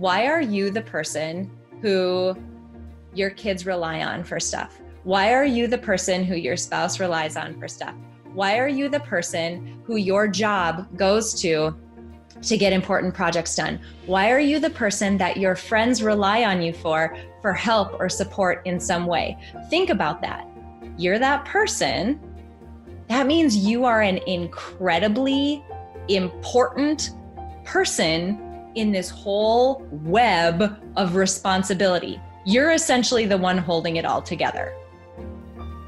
why are you the person who your kids rely on for stuff? Why are you the person who your spouse relies on for stuff? Why are you the person who your job goes to to get important projects done? Why are you the person that your friends rely on you for for help or support in some way? Think about that. You're that person. That means you are an incredibly important person in this whole web of responsibility. You're essentially the one holding it all together.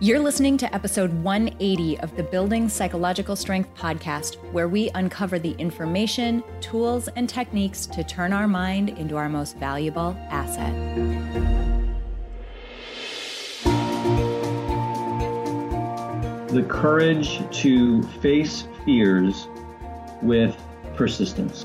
You're listening to episode 180 of the Building Psychological Strength podcast, where we uncover the information, tools, and techniques to turn our mind into our most valuable asset. The courage to face fears with persistence.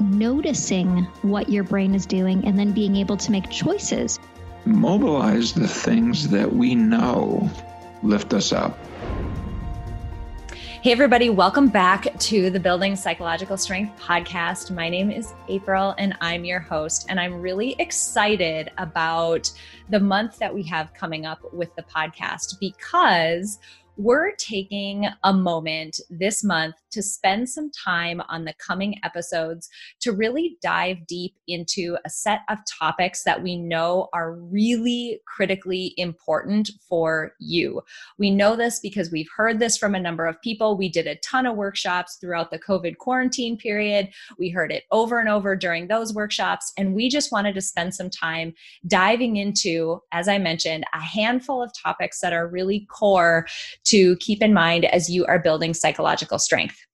Noticing what your brain is doing and then being able to make choices. Mobilize the things that we know lift us up. Hey, everybody, welcome back to the Building Psychological Strength podcast. My name is April and I'm your host. And I'm really excited about the month that we have coming up with the podcast because we're taking a moment this month to spend some time on the coming episodes to really dive deep into a set of topics that we know are really critically important for you. We know this because we've heard this from a number of people. We did a ton of workshops throughout the COVID quarantine period. We heard it over and over during those workshops. And we just wanted to spend some time diving into, as I mentioned, a handful of topics that are really core to keep in mind as you are building psychological strength.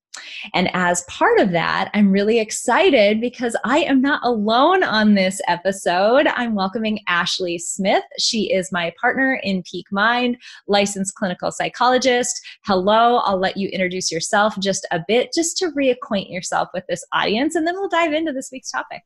And as part of that, I'm really excited because I am not alone on this episode. I'm welcoming Ashley Smith. She is my partner in Peak Mind, licensed clinical psychologist. Hello, I'll let you introduce yourself just a bit, just to reacquaint yourself with this audience, and then we'll dive into this week's topic.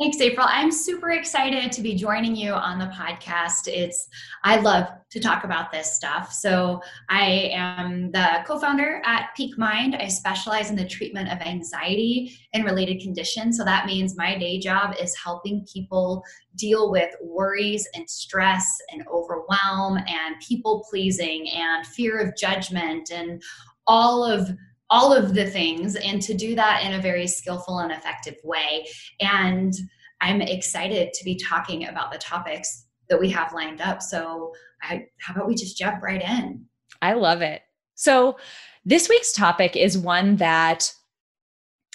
Thanks, April. I'm super excited to be joining you on the podcast. It's I love to talk about this stuff. So I am the co-founder at Peak Mind. I specialize in the treatment of anxiety and related conditions. So that means my day job is helping people deal with worries and stress and overwhelm and people pleasing and fear of judgment and all of all of the things and to do that in a very skillful and effective way. And I'm excited to be talking about the topics that we have lined up. So, I, how about we just jump right in? I love it. So, this week's topic is one that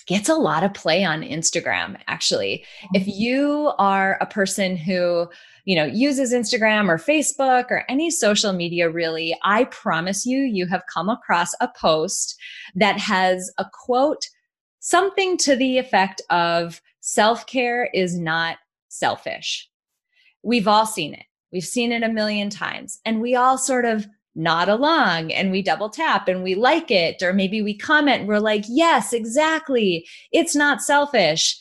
gets a lot of play on Instagram actually. If mm-hmm. you are a person who you know uses Instagram or Facebook or any social media really, I promise you you have come across a post that has a quote something to the effect of self-care is not selfish. We've all seen it. We've seen it a million times and we all sort of nod along and we double tap and we like it or maybe we comment we're like yes exactly it's not selfish.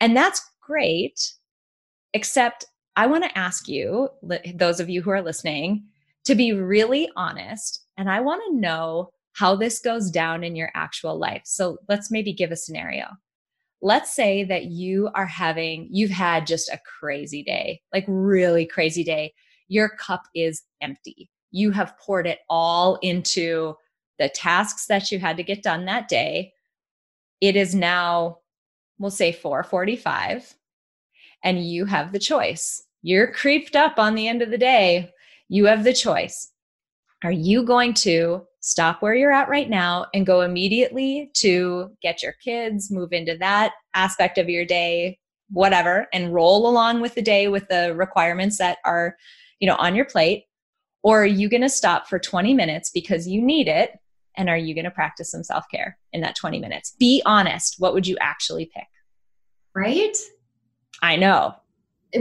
And that's great except i want to ask you those of you who are listening to be really honest and i want to know how this goes down in your actual life. So let's maybe give a scenario. Let's say that you are having you've had just a crazy day like really crazy day. Your cup is empty you have poured it all into the tasks that you had to get done that day. It is now, we'll say 445, and you have the choice. You're creeped up on the end of the day. You have the choice. Are you going to stop where you're at right now and go immediately to get your kids, move into that aspect of your day, whatever, and roll along with the day with the requirements that are, you know, on your plate? Or are you going to stop for 20 minutes because you need it? And are you going to practice some self care in that 20 minutes? Be honest. What would you actually pick? Right? I know.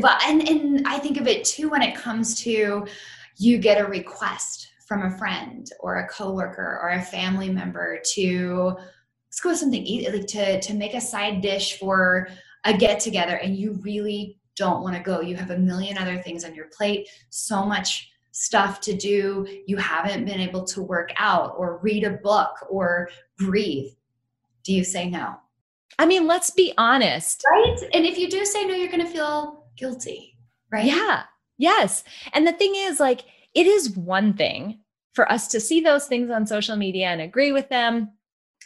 well and and i think of it too when it comes to you get a request from a friend or a coworker or a family member to let's go with something easy like to to make a side dish for a get together and you really don't want to go you have a million other things on your plate so much stuff to do you haven't been able to work out or read a book or breathe do you say no I mean, let's be honest. right and if you do say no you're going to feel guilty right Yeah. Yes. And the thing is, like, it is one thing for us to see those things on social media and agree with them.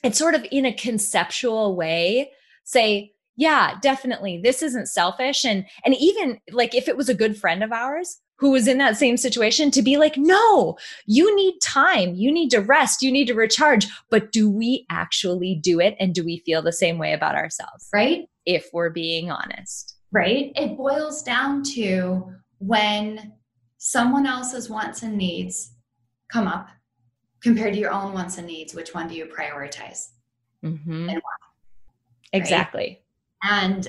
It's sort of in a conceptual way say, yeah, definitely, this isn't selfish. And and even like if it was a good friend of ours who was in that same situation, to be like, no, you need time, you need to rest, you need to recharge. But do we actually do it? And do we feel the same way about ourselves? right If we're being honest. right? It boils down to when someone else's wants and needs come up compared to your own wants and needs, which one do you prioritize? Mm-hmm. And Exactly. And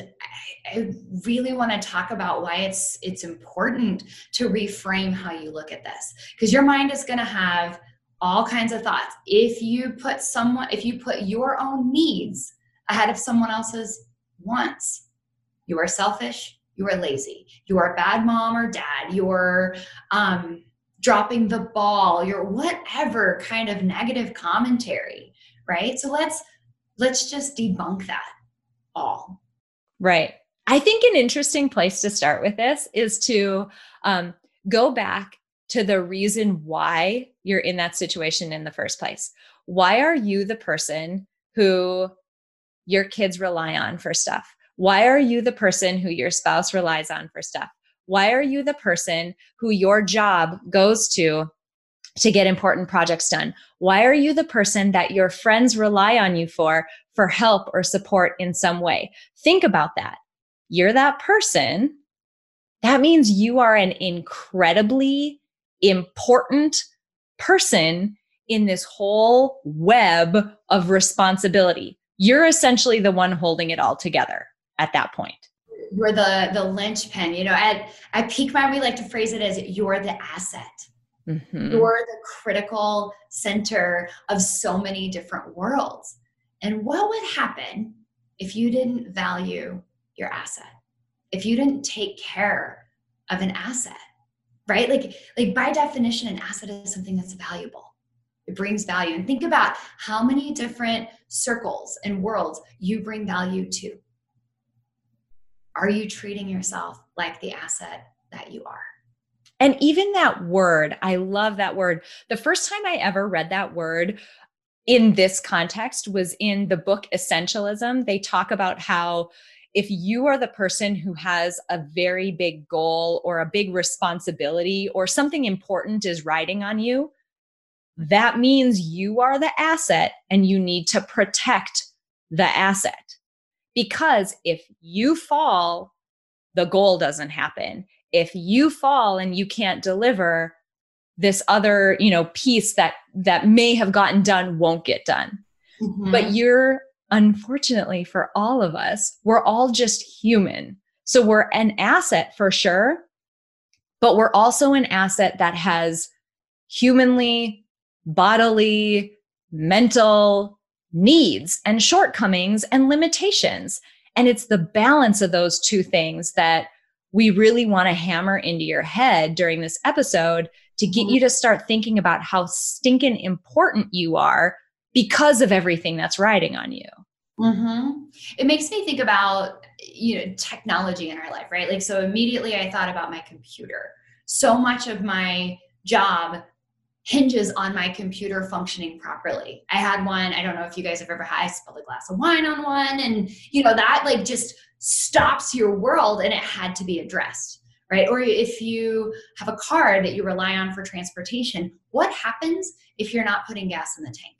I, really want to talk about why it's it's important to reframe how you look at this because your mind is going to have all kinds of thoughts. If you put someone, if you put your own needs ahead of someone else's wants, you are selfish. You are lazy. You are a bad mom or dad. You're um, dropping the ball. You're whatever kind of negative commentary, right? So let's let's just debunk that all. Right. I think an interesting place to start with this is to um, go back to the reason why you're in that situation in the first place. Why are you the person who your kids rely on for stuff? Why are you the person who your spouse relies on for stuff? Why are you the person who your job goes to to get important projects done? Why are you the person that your friends rely on you for for help or support in some way? Think about that. You're that person. That means you are an incredibly important person in this whole web of responsibility. You're essentially the one holding it all together at that point. You're the the linchpin. You know, at at Peak Mind, we like to phrase it as you're the asset. Mhm. You're the critical center of so many different worlds. And what would happen if you didn't value your asset? If you didn't take care of an asset, right? Like, like by definition, an asset is something that's valuable. It brings value. And think about how many different circles and worlds you bring value to. Are you treating yourself like the asset that you are? And even that word, I love that word. The first time I ever read that word in this context was in the book Essentialism. They talk about how if you are the person who has a very big goal or a big responsibility or something important is riding on you, that means you are the asset and you need to protect the asset. Because if you fall, the goal doesn't happen. If you fall and you can't deliver, this other, you know, piece that that may have gotten done won't get done. Mm-hmm. But you're unfortunately for all of us, we're all just human. So we're an asset for sure, but we're also an asset that has humanly, bodily, mental needs and shortcomings and limitations. And it's the balance of those two things that we really want to hammer into your head during this episode to get you to start thinking about how stinking important you are because of everything that's riding on you. hmm It makes me think about you know technology in our life, right? Like so immediately I thought about my computer. So much of my job hinges on my computer functioning properly. I had one, I don't know if you guys have ever had I spilled a glass of wine on one and you know that like just stops your world and it had to be addressed, right? Or if you have a car that you rely on for transportation, what happens if you're not putting gas in the tank?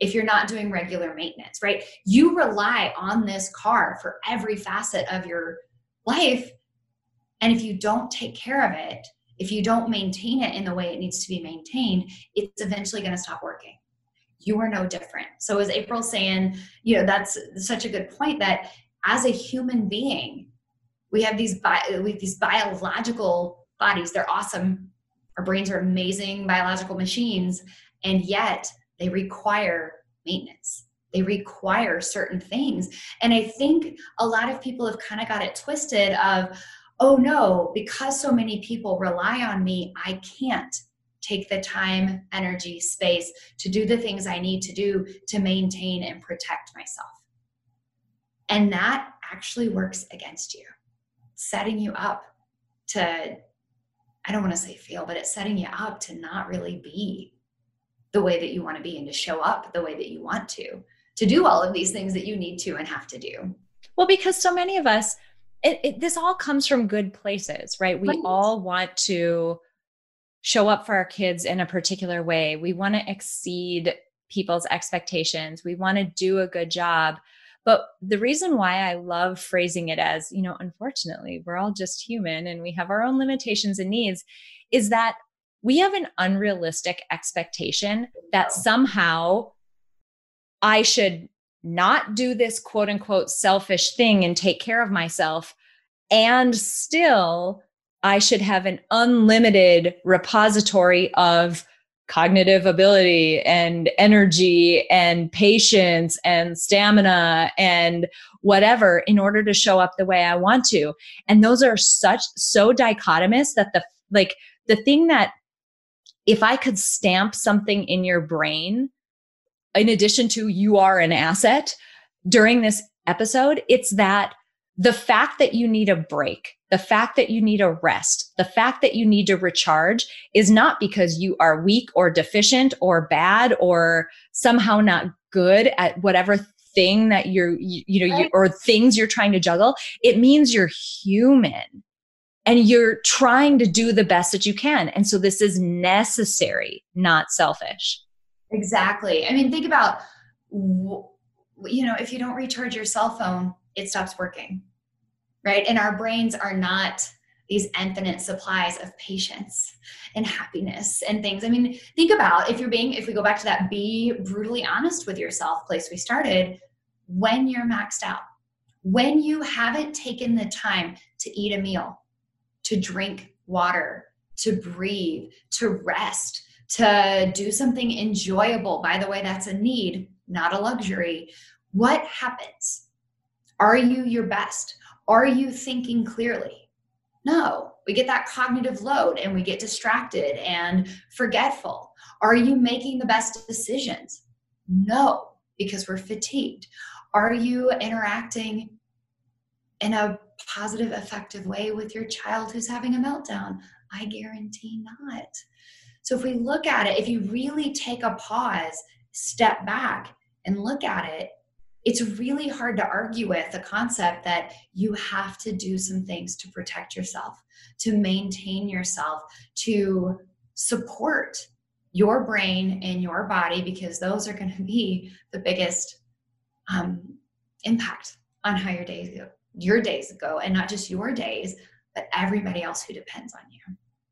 if you're not doing regular maintenance, right? You rely on this car for every facet of your life. And if you don't take care of it, if you don't maintain it in the way it needs to be maintained, it's eventually going to stop working. You are no different. So, as April's saying, you know, that's such a good point that as a human being, we have these bi- we have these biological bodies. They're awesome. Our brains are amazing biological machines and yet they require maintenance. They require certain things. And i think a lot of people have kind of got it twisted of oh no because so many people rely on me i can't take the time energy space to do the things i need to do to maintain and protect myself and that actually works against you. Setting you up to i don't want to say fail but it's setting you up to not really be the way that you want to be and to show up the way that you want to to do all of these things that you need to and have to do. Well because so many of us it, it, this all comes from good places right? We right. all want to show up for our kids in a particular way. We want to exceed people's expectations. We want to do a good job but the reason why I love phrasing it as, you know, unfortunately, we're all just human and we have our own limitations and needs is that we have an unrealistic expectation that somehow I should not do this quote unquote selfish thing and take care of myself. And still, I should have an unlimited repository of cognitive ability and energy and patience and stamina and whatever in order to show up the way I want to. And those are such so dichotomous that the like the thing that if I could stamp something in your brain in addition to you are an asset during this episode, it's that the fact that you need a break, the fact that you need a rest, the fact that you need to recharge is not because you are weak or deficient or bad or somehow not good at whatever thing that you're, you, you know, you, or things you're trying to juggle. It means you're human and you're trying to do the best that you can. And so this is necessary, not selfish. Exactly. I mean, think about, you know, if you don't recharge your cell phone, it stops working right? And our brains are not these infinite supplies of patience and happiness and things. I mean think about if you're being if we go back to that be brutally honest with yourself place we started when you're maxed out when you haven't taken the time to eat a meal to drink water to breathe to rest to do something enjoyable by the way that's a need not a luxury what happens are you your best? Are you thinking clearly? No, we get that cognitive load and we get distracted and forgetful. Are you making the best decisions? No, because we're fatigued. Are you interacting in a positive, effective way with your child who's having a meltdown? I guarantee not. So, if we look at it, if you really take a pause, step back, and look at it, it's really hard to argue with the concept that you have to do some things to protect yourself, to maintain yourself, to support your brain and your body, because those are going to be the biggest um, impact on how your days go, your days go, and not just your days, but everybody else who depends on you.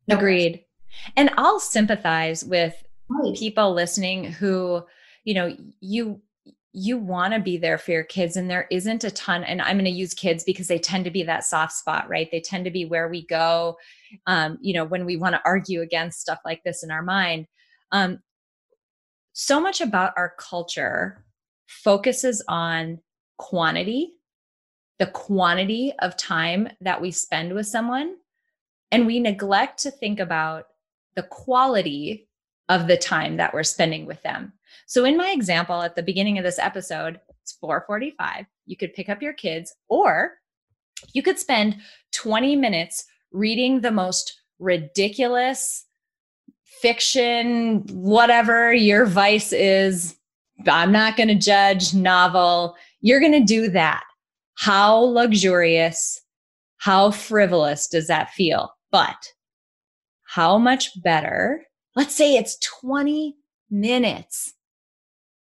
No Agreed. Question. And I'll sympathize with right. people listening who, you know, you you want to be there for your kids and there isn't a ton and i'm going to use kids because they tend to be that soft spot right? They tend to be where we go um, you know when we want to argue against stuff like this in our mind. Um, so much about our culture focuses on quantity the quantity of time that we spend with someone and we neglect to think about the quality of the time that we're spending with them so in my example at the beginning of this episode, it's 4:45. You could pick up your kids or you could spend 20 minutes reading the most ridiculous fiction, whatever your vice is. I'm not going to judge novel. You're going to do that. How luxurious, how frivolous does that feel? But how much better? Let's say it's 20 minutes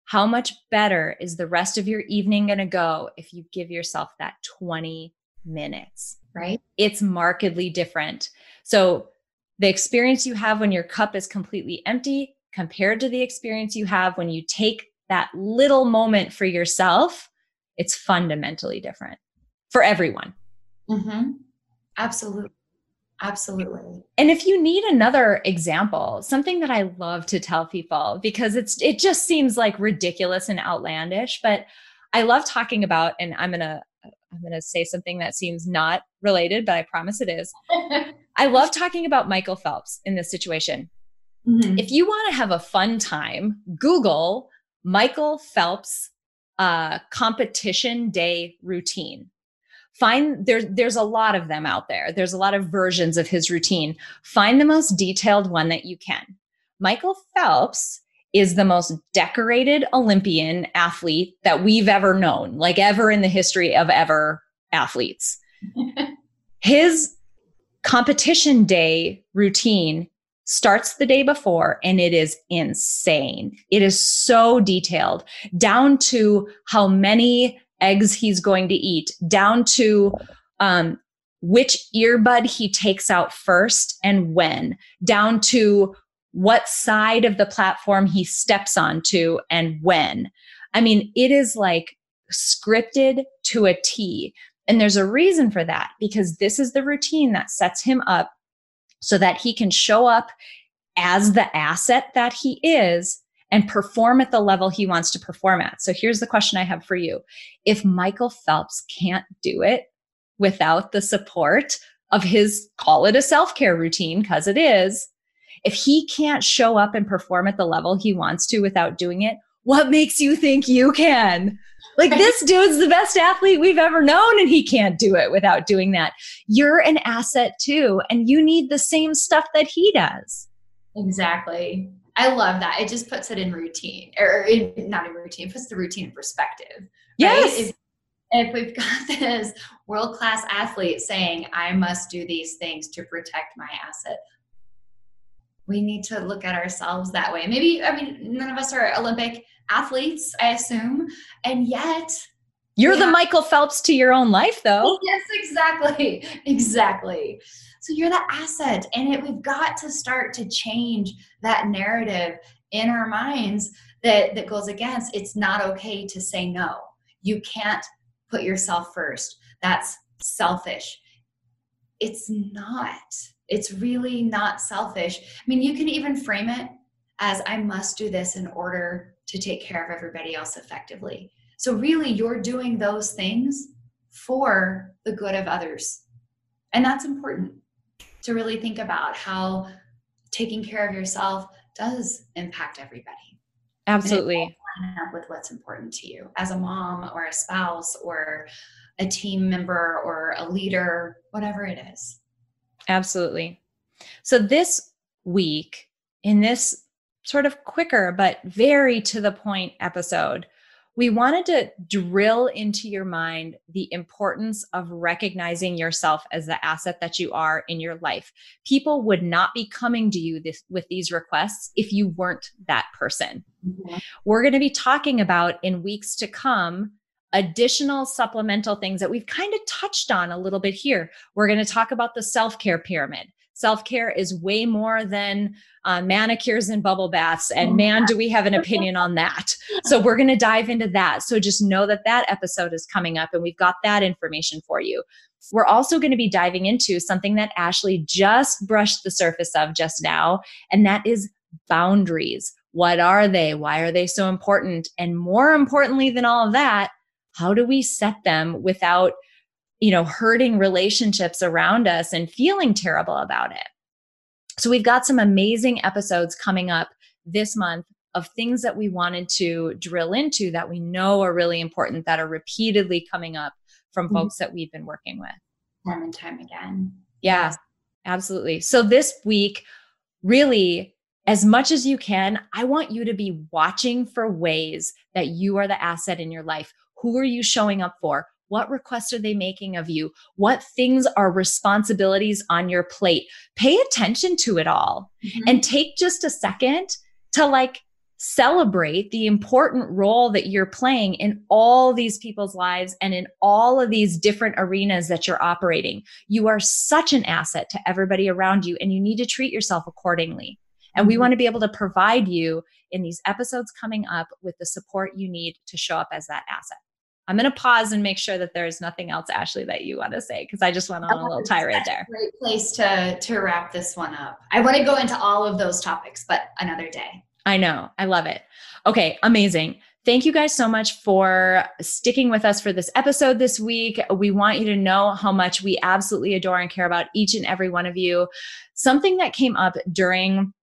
how much better is the rest of your evening going to go if you give yourself that 20 minutes? Right. It's markedly different. So, the experience you have when your cup is completely empty compared to the experience you have when you take that little moment for yourself, it's fundamentally different for everyone. Mm-hmm. Absolutely. Absolutely. And if you need another example, something that I love to tell people because it's it just seems like ridiculous and outlandish, but I love talking about and I'm going to I'm going to say something that seems not related, but I promise it is. I love talking about Michael Phelps in this situation. Mm-hmm. If you want to have a fun time, Google Michael Phelps uh, competition day routine find there, there's a lot of them out there. There's a lot of versions of his routine. Find the most detailed one that you can. Michael phelps is the most decorated olympian athlete that we've ever known like ever in the history of ever athletes. His competition day routine starts the day before and it is insane. It is so detailed down to how many eggs he's going to eat, down to um, which earbud he takes out first and when, down to what side of the platform he steps onto and when. I mean, it is like scripted to a T. And there's a reason for that because this is the routine that sets him up so that he can show up as the asset that he is and perform at the level he wants to perform at. So here's the question I have for you. If Michael Phelps can't do it without the support of his, call it a self care routine, because it is, if he can't show up and perform at the level he wants to without doing it, what makes you think you can? Like this dude's the best athlete we've ever known and he can't do it without doing that. You're an asset too and you need the same stuff that he does. Exactly. I love that. It just puts it in routine or in, not in routine, puts the routine in perspective. Yes. Right? If, if we've got this world class athlete saying, I must do these things to protect my asset, we need to look at ourselves that way. Maybe, I mean, none of us are Olympic athletes, I assume, and yet you're the Michael Phelps to your own life, though. Yes, exactly. Exactly. So you're the asset, and it, we've got to start to change that narrative in our minds that, that goes against it's not okay to say no. You can't put yourself first. That's selfish. It's not. It's really not selfish. I mean, you can even frame it as I must do this in order to take care of everybody else effectively. So, really, you're doing those things for the good of others. And that's important to really think about how taking care of yourself does impact everybody. Absolutely. Up with what's important to you as a mom or a spouse or a team member or a leader, whatever it is. Absolutely. So, this week, in this sort of quicker but very to the point episode, we wanted to drill into your mind the importance of recognizing yourself as the asset that you are in your life. People would not be coming to you this, with these requests if you weren't that person. Mm-hmm. We're going to be talking about in weeks to come additional supplemental things that we've kind of touched on a little bit here. We're going to talk about the self care pyramid. Self care is way more than uh, manicures and bubble baths. And oh, man, do we have an opinion on that. So we're going to dive into that. So just know that that episode is coming up and we've got that information for you. We're also going to be diving into something that Ashley just brushed the surface of just now, and that is boundaries. What are they? Why are they so important? And more importantly than all of that, how do we set them without you know hurting relationships around us and feeling terrible about it so we've got some amazing episodes coming up this month of things that we wanted to drill into that we know are really important that are repeatedly coming up from mm-hmm. folks that we've been working with time and time again yeah absolutely so this week really as much as you can, I want you to be watching for ways that you are the asset in your life. Who are you showing up for? What requests are they making of you? What things are responsibilities on your plate? Pay attention to it all mm-hmm. and take just a second to like celebrate the important role that you're playing in all these people's lives and in all of these different arenas that you're operating. You are such an asset to everybody around you and you need to treat yourself accordingly. And we mm-hmm. want to be able to provide you in these episodes coming up with the support you need to show up as that asset. I'm going to pause and make sure that there's nothing else, Ashley, that you want to say because I just went on a little tirade there. great place to to wrap this one up. I want to go into all of those topics, but another day. I know. I love it. Okay, amazing. Thank you guys so much for sticking with us for this episode this week. We want you to know how much we absolutely adore and care about each and every one of you. Something that came up during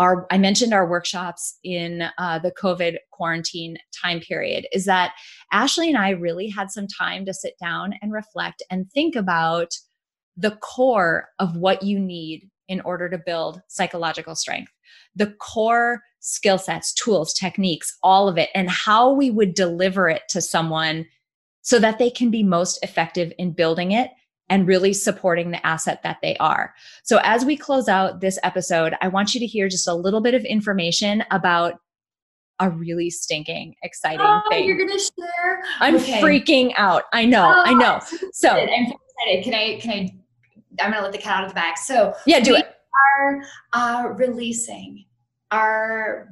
our, I mentioned our workshops in uh, the COVID quarantine time period, is that Ashley and I really had some time to sit down and reflect and think about the core of what you need in order to build psychological strength, the core skill sets, tools, techniques, all of it, and how we would deliver it to someone so that they can be most effective in building it and really supporting the asset that they are. So, as we close out this episode, I want you to hear just a little bit of information about a really stinking exciting oh, thing. You're gonna share? I'm okay. freaking out. I know. Oh, I know. So I'm excited. Can I? Can I? I'm gonna let the cat out of the bag. So yeah, do it. Are uh, releasing our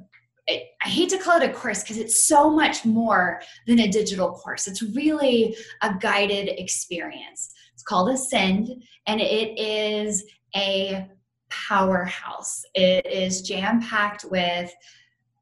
I hate to call it a course because it's so much more than a digital course. It's really a guided experience. It's called Ascend, and it is a powerhouse. It is jam packed with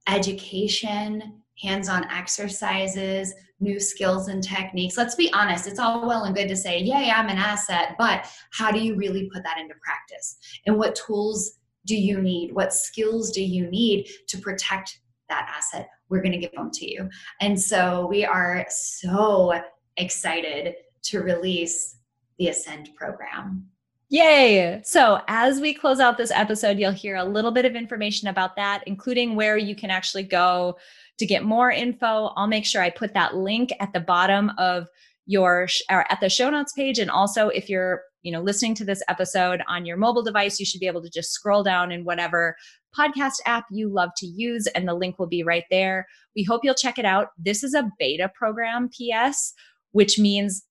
education, hands on exercises, new skills and techniques. Let's be honest, it's all well and good to say, Yay, I'm an asset, but how do you really put that into practice? And what tools do you need? What skills do you need to protect that asset? We're going to give them to you. And so we are so excited to release the Ascend program. Yay! So, as we close out this episode, you'll hear a little bit of information about that, including where you can actually go to get more info. I'll make sure I put that link at the bottom of your sh- or at the show notes page and also if you're you know listening to this episode on your mobile device you should be able to just scroll down in whatever podcast app you love to use and the link will be right there we hope you'll check it out this is a beta program ps which means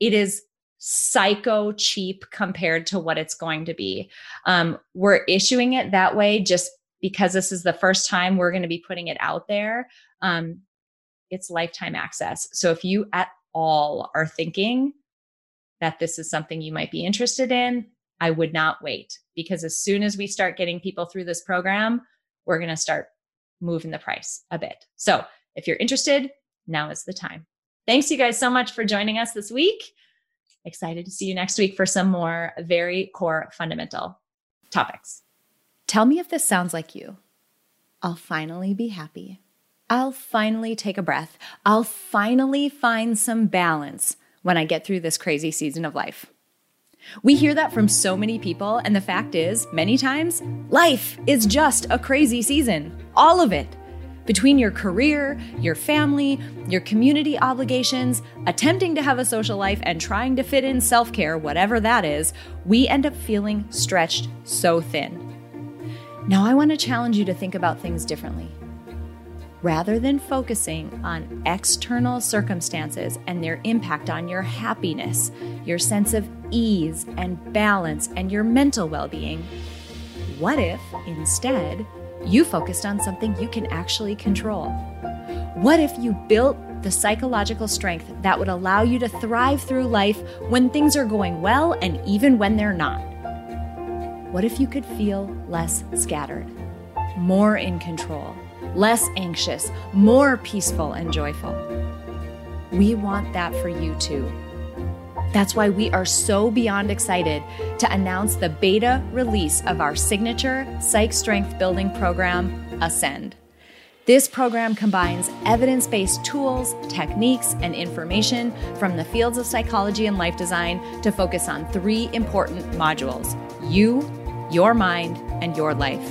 it is psycho cheap compared to what it's going to be um, we're issuing it that way just because this is the first time we're going to be putting it out there um, it's lifetime access so if you at all are thinking that this is something you might be interested in, I would not wait because as soon as we start getting people through this program, we're going to start moving the price a bit. So if you're interested, now is the time. Thanks, you guys, so much for joining us this week. Excited to see you next week for some more very core fundamental topics. Tell me if this sounds like you. I'll finally be happy. I'll finally take a breath. I'll finally find some balance when I get through this crazy season of life. We hear that from so many people, and the fact is, many times, life is just a crazy season. All of it. Between your career, your family, your community obligations, attempting to have a social life, and trying to fit in self care, whatever that is, we end up feeling stretched so thin. Now, I want to challenge you to think about things differently rather than focusing on external circumstances and their impact on your happiness, your sense of ease and balance, and your mental well being, what if instead you focused on something you can actually control? What if you built the psychological strength that would allow you to thrive through life when things are going well and even when they're not? What if you could feel less scattered, more in control? less anxious, more peaceful and joyful. We want that for you too. That's why we are so beyond excited to announce the beta release of our signature psych strength building program, Ascend. This program combines evidence based tools, techniques, and information from the fields of psychology and life design to focus on three important modules you, your mind, and your life.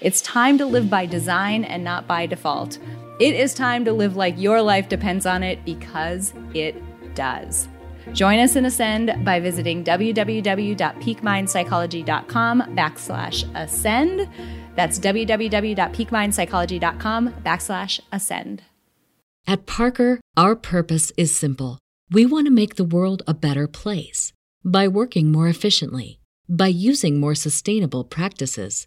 It's time to live by design and not by default. It is time to live like your life depends on it because it does. Join us in Ascend by visiting www.peakmindpsychology.com backslash ascend. That's www.peakmindpsychology.com backslash ascend. At Parker, our purpose is simple. We want to make the world a better place by working more efficiently, by using more sustainable practices,